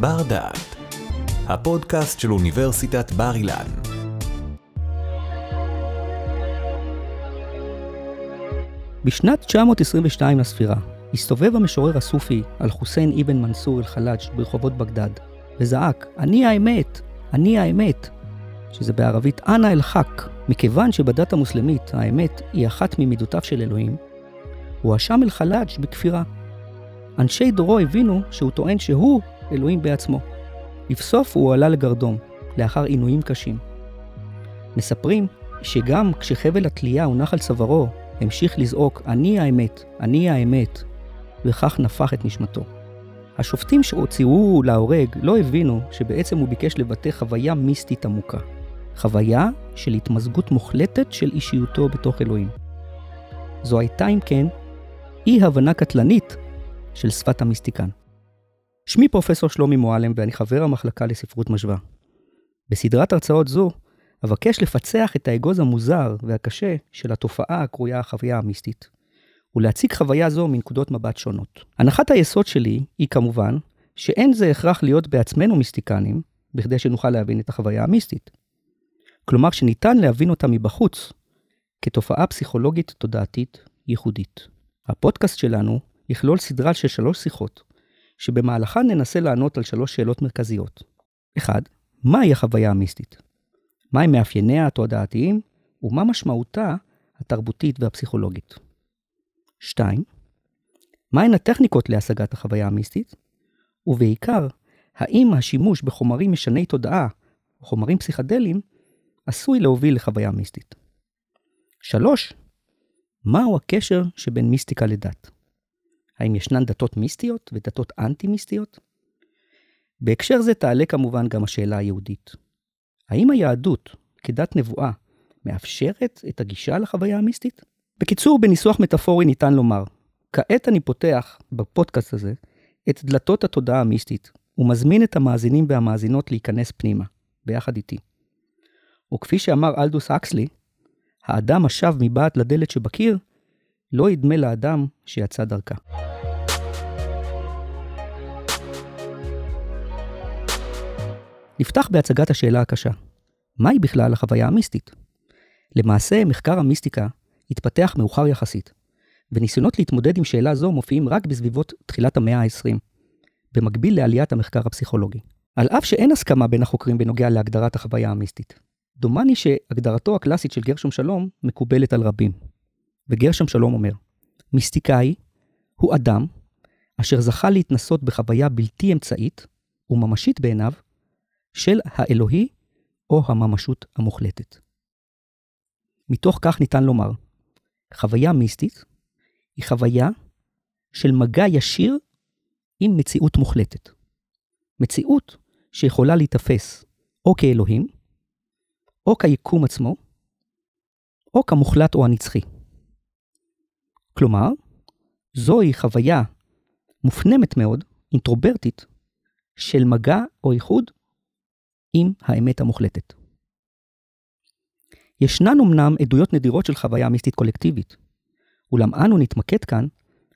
בר דעת, הפודקאסט של אוניברסיטת בר אילן. בשנת 922 לספירה, הסתובב המשורר הסופי על חוסיין אבן מנסור אל-חלאג' ברחובות בגדד, וזעק, אני האמת, אני האמת, שזה בערבית אנא אל-חק. מכיוון שבדת המוסלמית האמת היא אחת ממידותיו של אלוהים, הואשם אל-חלאג' בכפירה. אנשי דורו הבינו שהוא טוען שהוא אלוהים בעצמו. לבסוף הוא עלה לגרדום, לאחר עינויים קשים. מספרים שגם כשחבל התלייה הונח על צווארו, המשיך לזעוק, אני האמת, אני האמת, וכך נפח את נשמתו. השופטים שהוציאוהו להורג לא הבינו שבעצם הוא ביקש לבטא חוויה מיסטית עמוקה. חוויה של התמזגות מוחלטת של אישיותו בתוך אלוהים. זו הייתה, אם כן, אי-הבנה קטלנית של שפת המיסטיקן. שמי פרופסור שלומי מועלם ואני חבר המחלקה לספרות משווה. בסדרת הרצאות זו אבקש לפצח את האגוז המוזר והקשה של התופעה הקרויה החוויה המיסטית, ולהציג חוויה זו מנקודות מבט שונות. הנחת היסוד שלי היא כמובן שאין זה הכרח להיות בעצמנו מיסטיקנים, בכדי שנוכל להבין את החוויה המיסטית. כלומר שניתן להבין אותה מבחוץ, כתופעה פסיכולוגית תודעתית ייחודית. הפודקאסט שלנו יכלול סדרה של שלוש שיחות, שבמהלכן ננסה לענות על שלוש שאלות מרכזיות. 1. מהי החוויה המיסטית? מהם מאפייניה התודעתיים, ומה משמעותה התרבותית והפסיכולוגית? 2. מהן הטכניקות להשגת החוויה המיסטית? ובעיקר, האם השימוש בחומרים משני תודעה, חומרים פסיכדליים, עשוי להוביל לחוויה מיסטית. 3. מהו הקשר שבין מיסטיקה לדת? האם ישנן דתות מיסטיות ודתות אנטי-מיסטיות? בהקשר זה תעלה כמובן גם השאלה היהודית. האם היהדות, כדת נבואה, מאפשרת את הגישה לחוויה המיסטית? בקיצור, בניסוח מטאפורי ניתן לומר, כעת אני פותח בפודקאסט הזה את דלתות התודעה המיסטית, ומזמין את המאזינים והמאזינות להיכנס פנימה, ביחד איתי. וכפי שאמר אלדוס אקסלי, האדם השב מבעד לדלת שבקיר, לא ידמה לאדם שיצא דרכה. נפתח בהצגת השאלה הקשה, מהי בכלל החוויה המיסטית? למעשה, מחקר המיסטיקה התפתח מאוחר יחסית, וניסיונות להתמודד עם שאלה זו מופיעים רק בסביבות תחילת המאה ה-20, במקביל לעליית המחקר הפסיכולוגי. על אף שאין הסכמה בין החוקרים בנוגע להגדרת החוויה המיסטית. דומני שהגדרתו הקלאסית של גרשום שלום מקובלת על רבים. וגרשום שלום אומר, מיסטיקאי הוא אדם אשר זכה להתנסות בחוויה בלתי אמצעית וממשית בעיניו של האלוהי או הממשות המוחלטת. מתוך כך ניתן לומר, חוויה מיסטית היא חוויה של מגע ישיר עם מציאות מוחלטת. מציאות שיכולה להיתפס או כאלוהים, או כיקום עצמו, או כמוחלט או הנצחי. כלומר, זוהי חוויה מופנמת מאוד, אינטרוברטית, של מגע או איחוד עם האמת המוחלטת. ישנן אמנם עדויות נדירות של חוויה מיסטית קולקטיבית, אולם אנו נתמקד כאן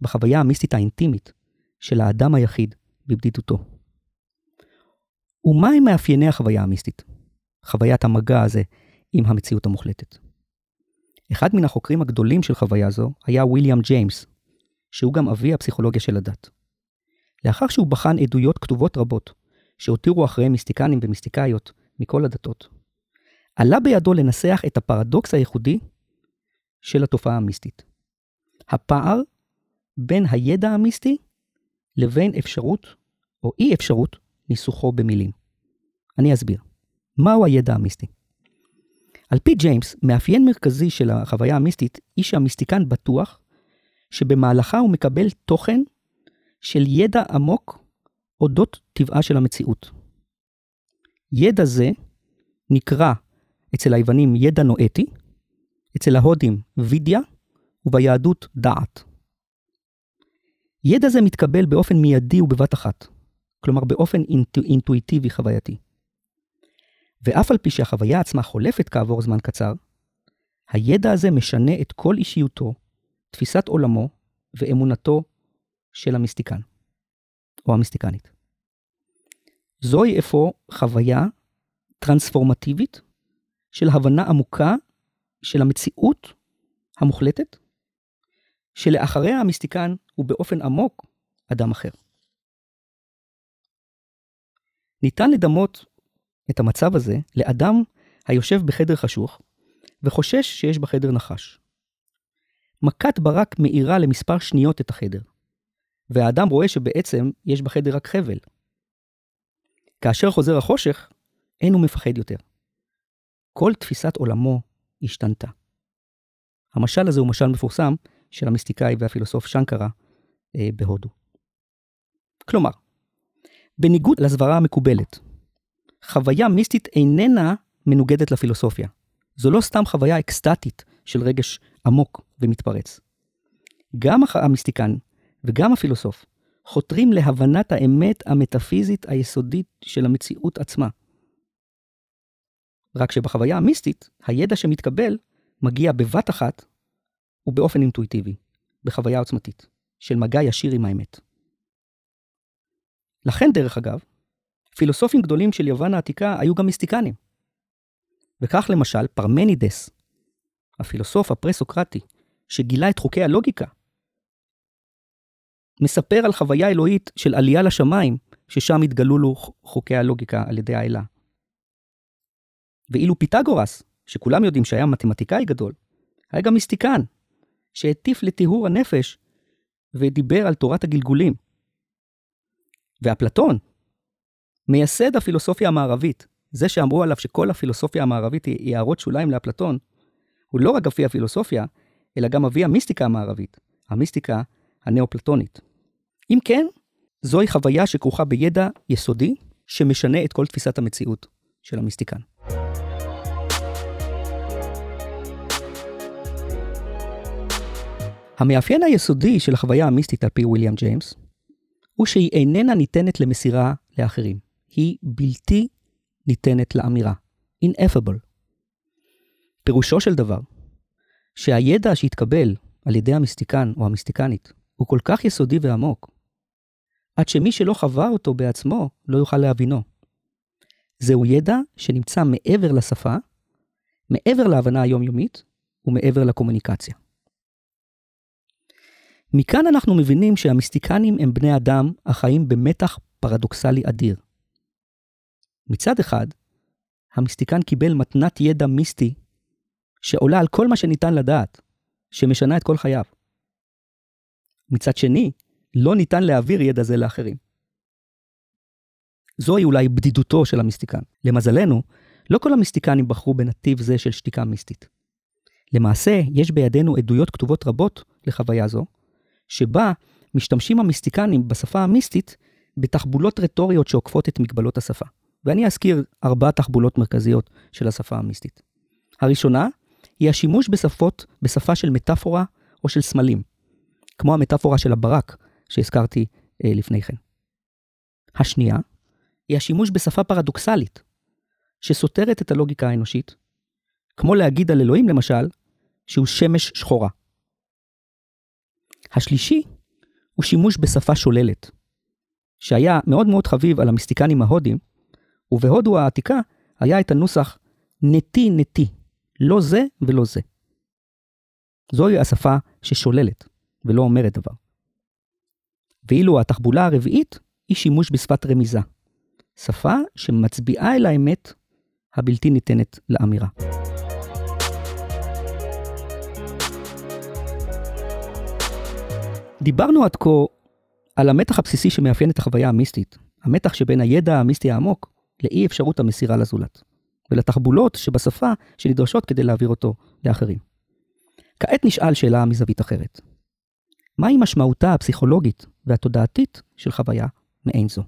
בחוויה המיסטית האינטימית של האדם היחיד בבדידותו. ומהם מאפייני החוויה המיסטית? חוויית המגע הזה עם המציאות המוחלטת. אחד מן החוקרים הגדולים של חוויה זו היה ויליאם ג'יימס, שהוא גם אבי הפסיכולוגיה של הדת. לאחר שהוא בחן עדויות כתובות רבות, שהותירו אחריהם מיסטיקנים ומיסטיקאיות מכל הדתות, עלה בידו לנסח את הפרדוקס הייחודי של התופעה המיסטית. הפער בין הידע המיסטי לבין אפשרות או אי אפשרות ניסוחו במילים. אני אסביר. מהו הידע המיסטי? על פי ג'יימס, מאפיין מרכזי של החוויה המיסטית היא שהמיסטיקן בטוח שבמהלכה הוא מקבל תוכן של ידע עמוק אודות טבעה של המציאות. ידע זה נקרא אצל היוונים ידע נואטי, אצל ההודים וידיה, וביהדות דעת. ידע זה מתקבל באופן מיידי ובבת אחת, כלומר באופן אינטו, אינטואיטיבי חווייתי. ואף על פי שהחוויה עצמה חולפת כעבור זמן קצר, הידע הזה משנה את כל אישיותו, תפיסת עולמו ואמונתו של המיסטיקן, או המיסטיקנית. זוהי אפוא חוויה טרנספורמטיבית של הבנה עמוקה של המציאות המוחלטת, שלאחריה המיסטיקן הוא באופן עמוק אדם אחר. ניתן לדמות את המצב הזה לאדם היושב בחדר חשוך וחושש שיש בחדר נחש. מכת ברק מאירה למספר שניות את החדר, והאדם רואה שבעצם יש בחדר רק חבל. כאשר חוזר החושך, אין הוא מפחד יותר. כל תפיסת עולמו השתנתה. המשל הזה הוא משל מפורסם של המיסטיקאי והפילוסוף שנקרה אה, בהודו. כלומר, בניגוד לסברה המקובלת, חוויה מיסטית איננה מנוגדת לפילוסופיה. זו לא סתם חוויה אקסטטית של רגש עמוק ומתפרץ. גם המיסטיקן וגם הפילוסוף חותרים להבנת האמת המטאפיזית היסודית של המציאות עצמה. רק שבחוויה המיסטית, הידע שמתקבל מגיע בבת אחת ובאופן אינטואיטיבי, בחוויה עוצמתית, של מגע ישיר עם האמת. לכן, דרך אגב, פילוסופים גדולים של יוון העתיקה היו גם מיסטיקנים. וכך למשל פרמנידס, הפילוסוף הפרה-סוקרטי, שגילה את חוקי הלוגיקה, מספר על חוויה אלוהית של עלייה לשמיים, ששם התגלו לו חוקי הלוגיקה על ידי האלה. ואילו פיתגורס, שכולם יודעים שהיה מתמטיקאי גדול, היה גם מיסטיקן, שהטיף לטיהור הנפש ודיבר על תורת הגלגולים. ואפלטון, מייסד הפילוסופיה המערבית, זה שאמרו עליו שכל הפילוסופיה המערבית היא הערות שוליים לאפלטון, הוא לא רק אבי הפילוסופיה, אלא גם אבי המיסטיקה המערבית, המיסטיקה הנאופלטונית. אם כן, זוהי חוויה שכרוכה בידע יסודי, שמשנה את כל תפיסת המציאות של המיסטיקן. המאפיין היסודי של החוויה המיסטית על פי ויליאם ג'יימס, הוא שהיא איננה ניתנת למסירה לאחרים. היא בלתי ניתנת לאמירה. ineffable. פירושו של דבר, שהידע שהתקבל על ידי המיסטיקן או המיסטיקנית הוא כל כך יסודי ועמוק, עד שמי שלא חווה אותו בעצמו לא יוכל להבינו. זהו ידע שנמצא מעבר לשפה, מעבר להבנה היומיומית ומעבר לקומוניקציה. מכאן אנחנו מבינים שהמיסטיקנים הם בני אדם החיים במתח פרדוקסלי אדיר. מצד אחד, המיסטיקן קיבל מתנת ידע מיסטי שעולה על כל מה שניתן לדעת, שמשנה את כל חייו. מצד שני, לא ניתן להעביר ידע זה לאחרים. זוהי אולי בדידותו של המיסטיקן. למזלנו, לא כל המיסטיקנים בחרו בנתיב זה של שתיקה מיסטית. למעשה, יש בידינו עדויות כתובות רבות לחוויה זו, שבה משתמשים המיסטיקנים בשפה המיסטית בתחבולות רטוריות שעוקפות את מגבלות השפה. ואני אזכיר ארבע תחבולות מרכזיות של השפה המיסטית. הראשונה היא השימוש בשפות, בשפה של מטאפורה או של סמלים, כמו המטאפורה של הברק שהזכרתי אה, לפני כן. השנייה היא השימוש בשפה פרדוקסלית, שסותרת את הלוגיקה האנושית, כמו להגיד על אלוהים למשל, שהוא שמש שחורה. השלישי הוא שימוש בשפה שוללת, שהיה מאוד מאוד חביב על המיסטיקנים ההודים, ובהודו העתיקה היה את הנוסח נטי נטי, לא זה ולא זה. זוהי השפה ששוללת ולא אומרת דבר. ואילו התחבולה הרביעית היא שימוש בשפת רמיזה, שפה שמצביעה אל האמת הבלתי ניתנת לאמירה. דיברנו עד כה על המתח הבסיסי שמאפיין את החוויה המיסטית, המתח שבין הידע המיסטי העמוק לאי אפשרות המסירה לזולת, ולתחבולות שבשפה שנדרשות כדי להעביר אותו לאחרים. כעת נשאל שאלה מזווית אחרת. מהי משמעותה הפסיכולוגית והתודעתית של חוויה מעין זו?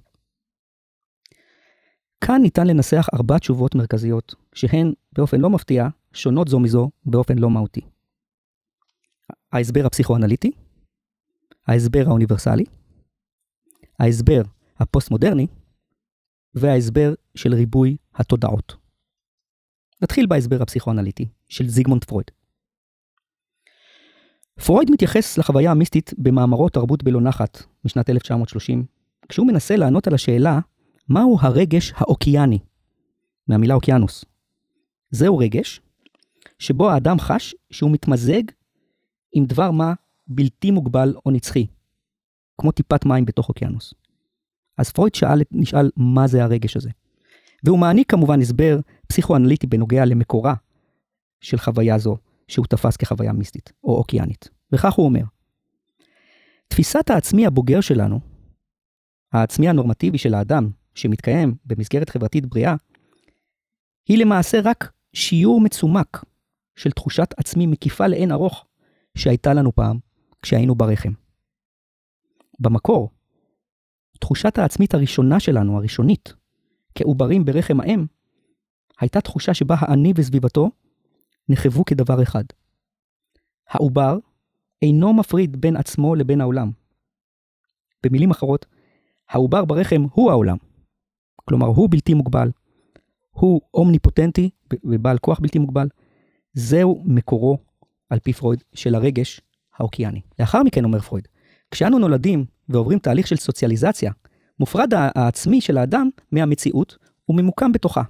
כאן ניתן לנסח ארבע תשובות מרכזיות, שהן, באופן לא מפתיע, שונות זו מזו באופן לא מהותי. ההסבר הפסיכואנליטי, ההסבר האוניברסלי, ההסבר הפוסט-מודרני, וההסבר של ריבוי התודעות. נתחיל בהסבר הפסיכואנליטי של זיגמונד פרויד. פרויד מתייחס לחוויה המיסטית במאמרו תרבות בלא נחת משנת 1930, כשהוא מנסה לענות על השאלה מהו הרגש האוקיאני? מהמילה אוקיינוס. זהו רגש שבו האדם חש שהוא מתמזג עם דבר מה בלתי מוגבל או נצחי, כמו טיפת מים בתוך אוקיינוס. אז פרויד שאל, נשאל מה זה הרגש הזה. והוא מעניק כמובן הסבר פסיכואנליטי בנוגע למקורה של חוויה זו, שהוא תפס כחוויה מיסטית או אוקיינית. וכך הוא אומר, תפיסת העצמי הבוגר שלנו, העצמי הנורמטיבי של האדם, שמתקיים במסגרת חברתית בריאה, היא למעשה רק שיעור מצומק של תחושת עצמי מקיפה לאין ארוך שהייתה לנו פעם כשהיינו ברחם. במקור, תחושת העצמית הראשונה שלנו, הראשונית, כעוברים ברחם האם, הייתה תחושה שבה האני וסביבתו נחוו כדבר אחד. העובר אינו מפריד בין עצמו לבין העולם. במילים אחרות, העובר ברחם הוא העולם. כלומר, הוא בלתי מוגבל, הוא אומניפוטנטי ובעל כוח בלתי מוגבל. זהו מקורו, על פי פרויד, של הרגש האוקיאני. לאחר מכן, אומר פרויד, כשאנו נולדים ועוברים תהליך של סוציאליזציה, מופרד העצמי של האדם מהמציאות וממוקם בתוכה.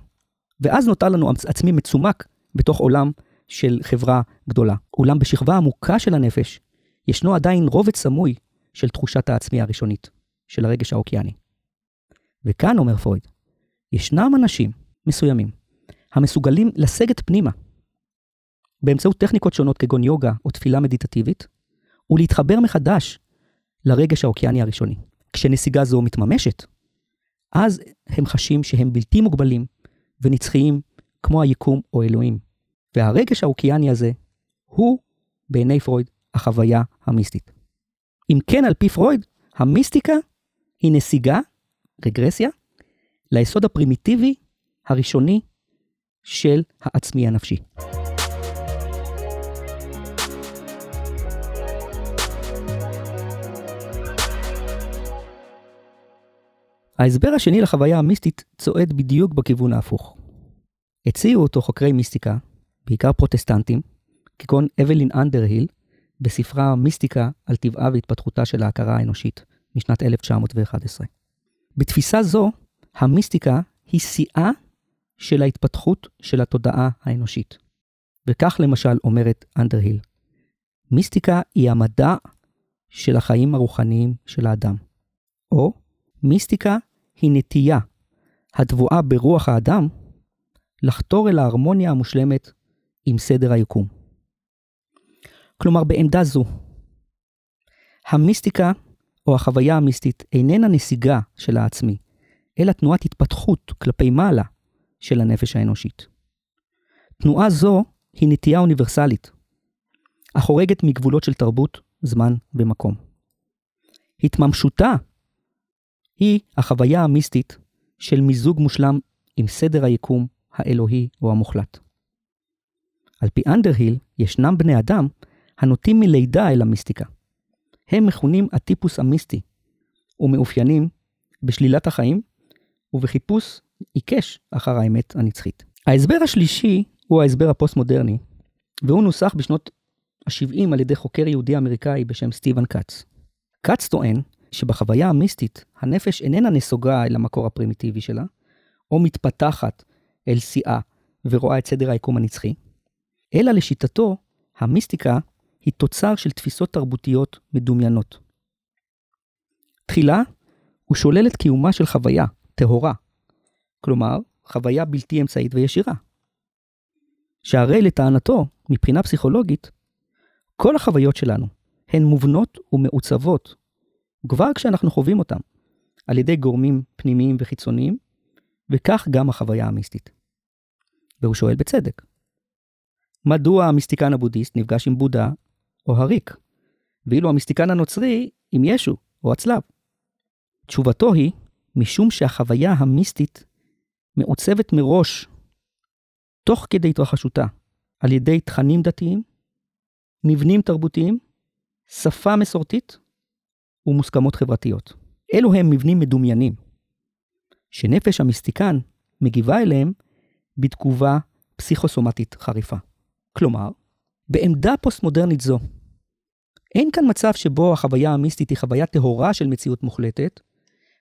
ואז נותר לנו עצמי מצומק בתוך עולם של חברה גדולה. אולם בשכבה עמוקה של הנפש, ישנו עדיין רובד סמוי של תחושת העצמי הראשונית, של הרגש האוקיאני. וכאן, אומר פרויד, ישנם אנשים מסוימים המסוגלים לסגת פנימה באמצעות טכניקות שונות כגון יוגה או תפילה מדיטטיבית, ולהתחבר מחדש לרגש האוקיאני הראשוני. כשנסיגה זו מתממשת, אז הם חשים שהם בלתי מוגבלים ונצחיים כמו היקום או אלוהים. והרגש האוקיאני הזה הוא, בעיני פרויד, החוויה המיסטית. אם כן, על פי פרויד, המיסטיקה היא נסיגה, רגרסיה, ליסוד הפרימיטיבי הראשוני של העצמי הנפשי. ההסבר השני לחוויה המיסטית צועד בדיוק בכיוון ההפוך. הציעו אותו חוקרי מיסטיקה, בעיקר פרוטסטנטים, כגון אבלין אנדרהיל, בספרה מיסטיקה על טבעה והתפתחותה של ההכרה האנושית, משנת 1911. בתפיסה זו, המיסטיקה היא שיאה של ההתפתחות של התודעה האנושית. וכך למשל אומרת אנדרהיל, מיסטיקה היא המדע של החיים הרוחניים של האדם. או מיסטיקה היא נטייה הטבועה ברוח האדם לחתור אל ההרמוניה המושלמת עם סדר היקום. כלומר, בעמדה זו, המיסטיקה או החוויה המיסטית איננה נסיגה של העצמי, אלא תנועת התפתחות כלפי מעלה של הנפש האנושית. תנועה זו היא נטייה אוניברסלית, החורגת מגבולות של תרבות, זמן ומקום. התממשותה היא החוויה המיסטית של מיזוג מושלם עם סדר היקום האלוהי או המוחלט. על פי אנדרהיל, ישנם בני אדם הנוטים מלידה אל המיסטיקה. הם מכונים הטיפוס המיסטי, ומאופיינים בשלילת החיים ובחיפוש עיקש אחר האמת הנצחית. ההסבר השלישי הוא ההסבר הפוסט-מודרני, והוא נוסח בשנות ה-70 על ידי חוקר יהודי אמריקאי בשם סטיבן קאץ. קאץ טוען שבחוויה המיסטית הנפש איננה נסוגה אל המקור הפרימיטיבי שלה, או מתפתחת אל שיאה ורואה את סדר היקום הנצחי, אלא לשיטתו, המיסטיקה היא תוצר של תפיסות תרבותיות מדומיינות. תחילה, הוא שולל את קיומה של חוויה, טהורה, כלומר, חוויה בלתי אמצעית וישירה. שהרי לטענתו, מבחינה פסיכולוגית, כל החוויות שלנו הן מובנות ומעוצבות כבר כשאנחנו חווים אותם, על ידי גורמים פנימיים וחיצוניים, וכך גם החוויה המיסטית. והוא שואל בצדק, מדוע המיסטיקן הבודהיסט נפגש עם בודה או הריק, ואילו המיסטיקן הנוצרי עם ישו או הצלב? תשובתו היא, משום שהחוויה המיסטית מעוצבת מראש, תוך כדי התרחשותה, על ידי תכנים דתיים, מבנים תרבותיים, שפה מסורתית ומוסכמות חברתיות. אלו הם מבנים מדומיינים, שנפש המיסטיקן מגיבה אליהם בתגובה פסיכוסומטית חריפה. כלומר, בעמדה פוסט-מודרנית זו, אין כאן מצב שבו החוויה המיסטית היא חוויה טהורה של מציאות מוחלטת,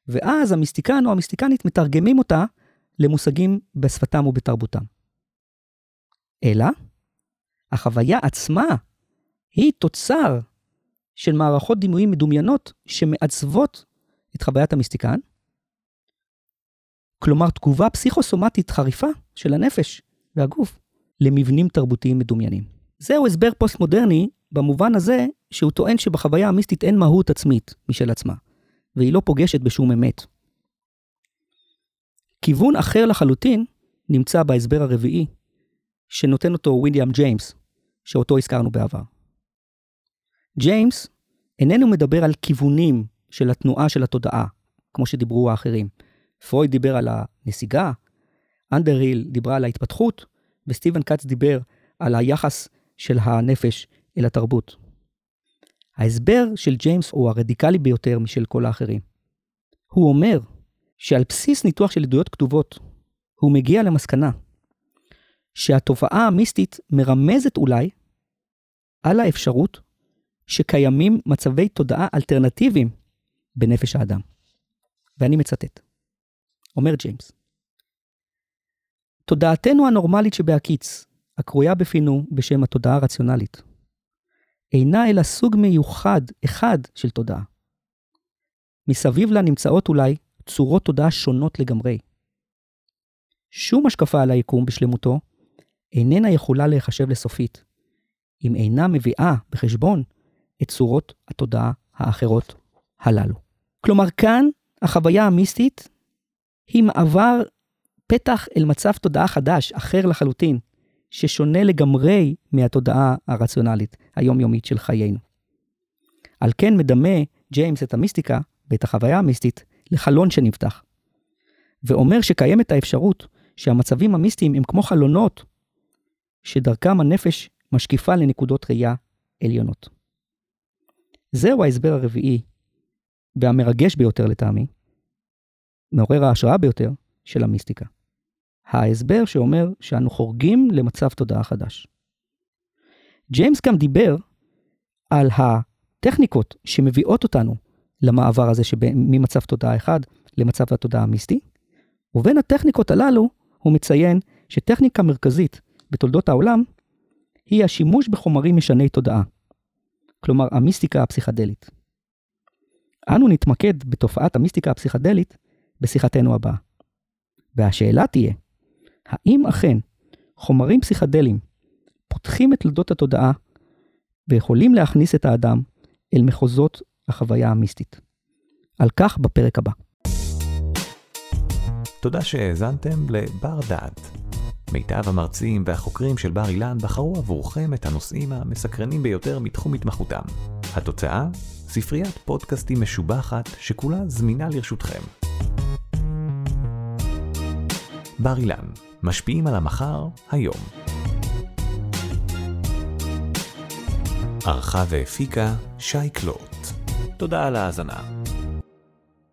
ואז המיסטיקן או המיסטיקנית מתרגמים אותה למושגים בשפתם ובתרבותם. אלא, החוויה עצמה היא תוצר של מערכות דימויים מדומיינות שמעצבות את חוויית המיסטיקן, כלומר תגובה פסיכוסומטית חריפה של הנפש והגוף למבנים תרבותיים מדומיינים. זהו הסבר פוסט-מודרני במובן הזה שהוא טוען שבחוויה המיסטית אין מהות עצמית משל עצמה, והיא לא פוגשת בשום אמת. כיוון אחר לחלוטין נמצא בהסבר הרביעי, שנותן אותו וויליאם ג'יימס, שאותו הזכרנו בעבר. ג'יימס איננו מדבר על כיוונים של התנועה של התודעה, כמו שדיברו האחרים. פרויד דיבר על הנסיגה, אנדרהיל דיברה על ההתפתחות, וסטיבן קאץ דיבר על היחס של הנפש אל התרבות. ההסבר של ג'יימס הוא הרדיקלי ביותר משל כל האחרים. הוא אומר שעל בסיס ניתוח של עדויות כתובות, הוא מגיע למסקנה שהתופעה המיסטית מרמזת אולי על האפשרות שקיימים מצבי תודעה אלטרנטיביים בנפש האדם. ואני מצטט. אומר ג'יימס, תודעתנו הנורמלית שבהקיץ, הקרויה בפינו בשם התודעה הרציונלית, אינה אלא סוג מיוחד אחד של תודעה. מסביב לה נמצאות אולי צורות תודעה שונות לגמרי. שום השקפה על היקום בשלמותו איננה יכולה להיחשב לסופית, אם אינה מביאה בחשבון את צורות התודעה האחרות הללו. כלומר, כאן החוויה המיסטית היא מעבר פתח אל מצב תודעה חדש, אחר לחלוטין, ששונה לגמרי מהתודעה הרציונלית היומיומית של חיינו. על כן מדמה ג'יימס את המיסטיקה ואת החוויה המיסטית לחלון שנפתח, ואומר שקיימת האפשרות שהמצבים המיסטיים הם כמו חלונות, שדרכם הנפש משקיפה לנקודות ראייה עליונות. זהו ההסבר הרביעי, והמרגש ביותר לטעמי, מעורר ההשראה ביותר של המיסטיקה. ההסבר שאומר שאנו חורגים למצב תודעה חדש. ג'יימס גם דיבר על הטכניקות שמביאות אותנו למעבר הזה ממצב תודעה אחד למצב התודעה המיסטי, ובין הטכניקות הללו הוא מציין שטכניקה מרכזית בתולדות העולם היא השימוש בחומרים משני תודעה, כלומר המיסטיקה הפסיכדלית. אנו נתמקד בתופעת המיסטיקה הפסיכדלית בשיחתנו הבאה. והשאלה תהיה, האם אכן חומרים פסיכדליים פותחים את תולדות התודעה ויכולים להכניס את האדם אל מחוזות החוויה המיסטית? על כך בפרק הבא. תודה שהאזנתם לבר דעת. מיטב המרצים והחוקרים של בר אילן בחרו עבורכם את הנושאים המסקרנים ביותר מתחום התמחותם. התוצאה? ספריית פודקאסטים משובחת שכולה זמינה לרשותכם. בר אילן, משפיעים על המחר, היום. ערכה והפיקה שי קלוט. תודה על ההאזנה.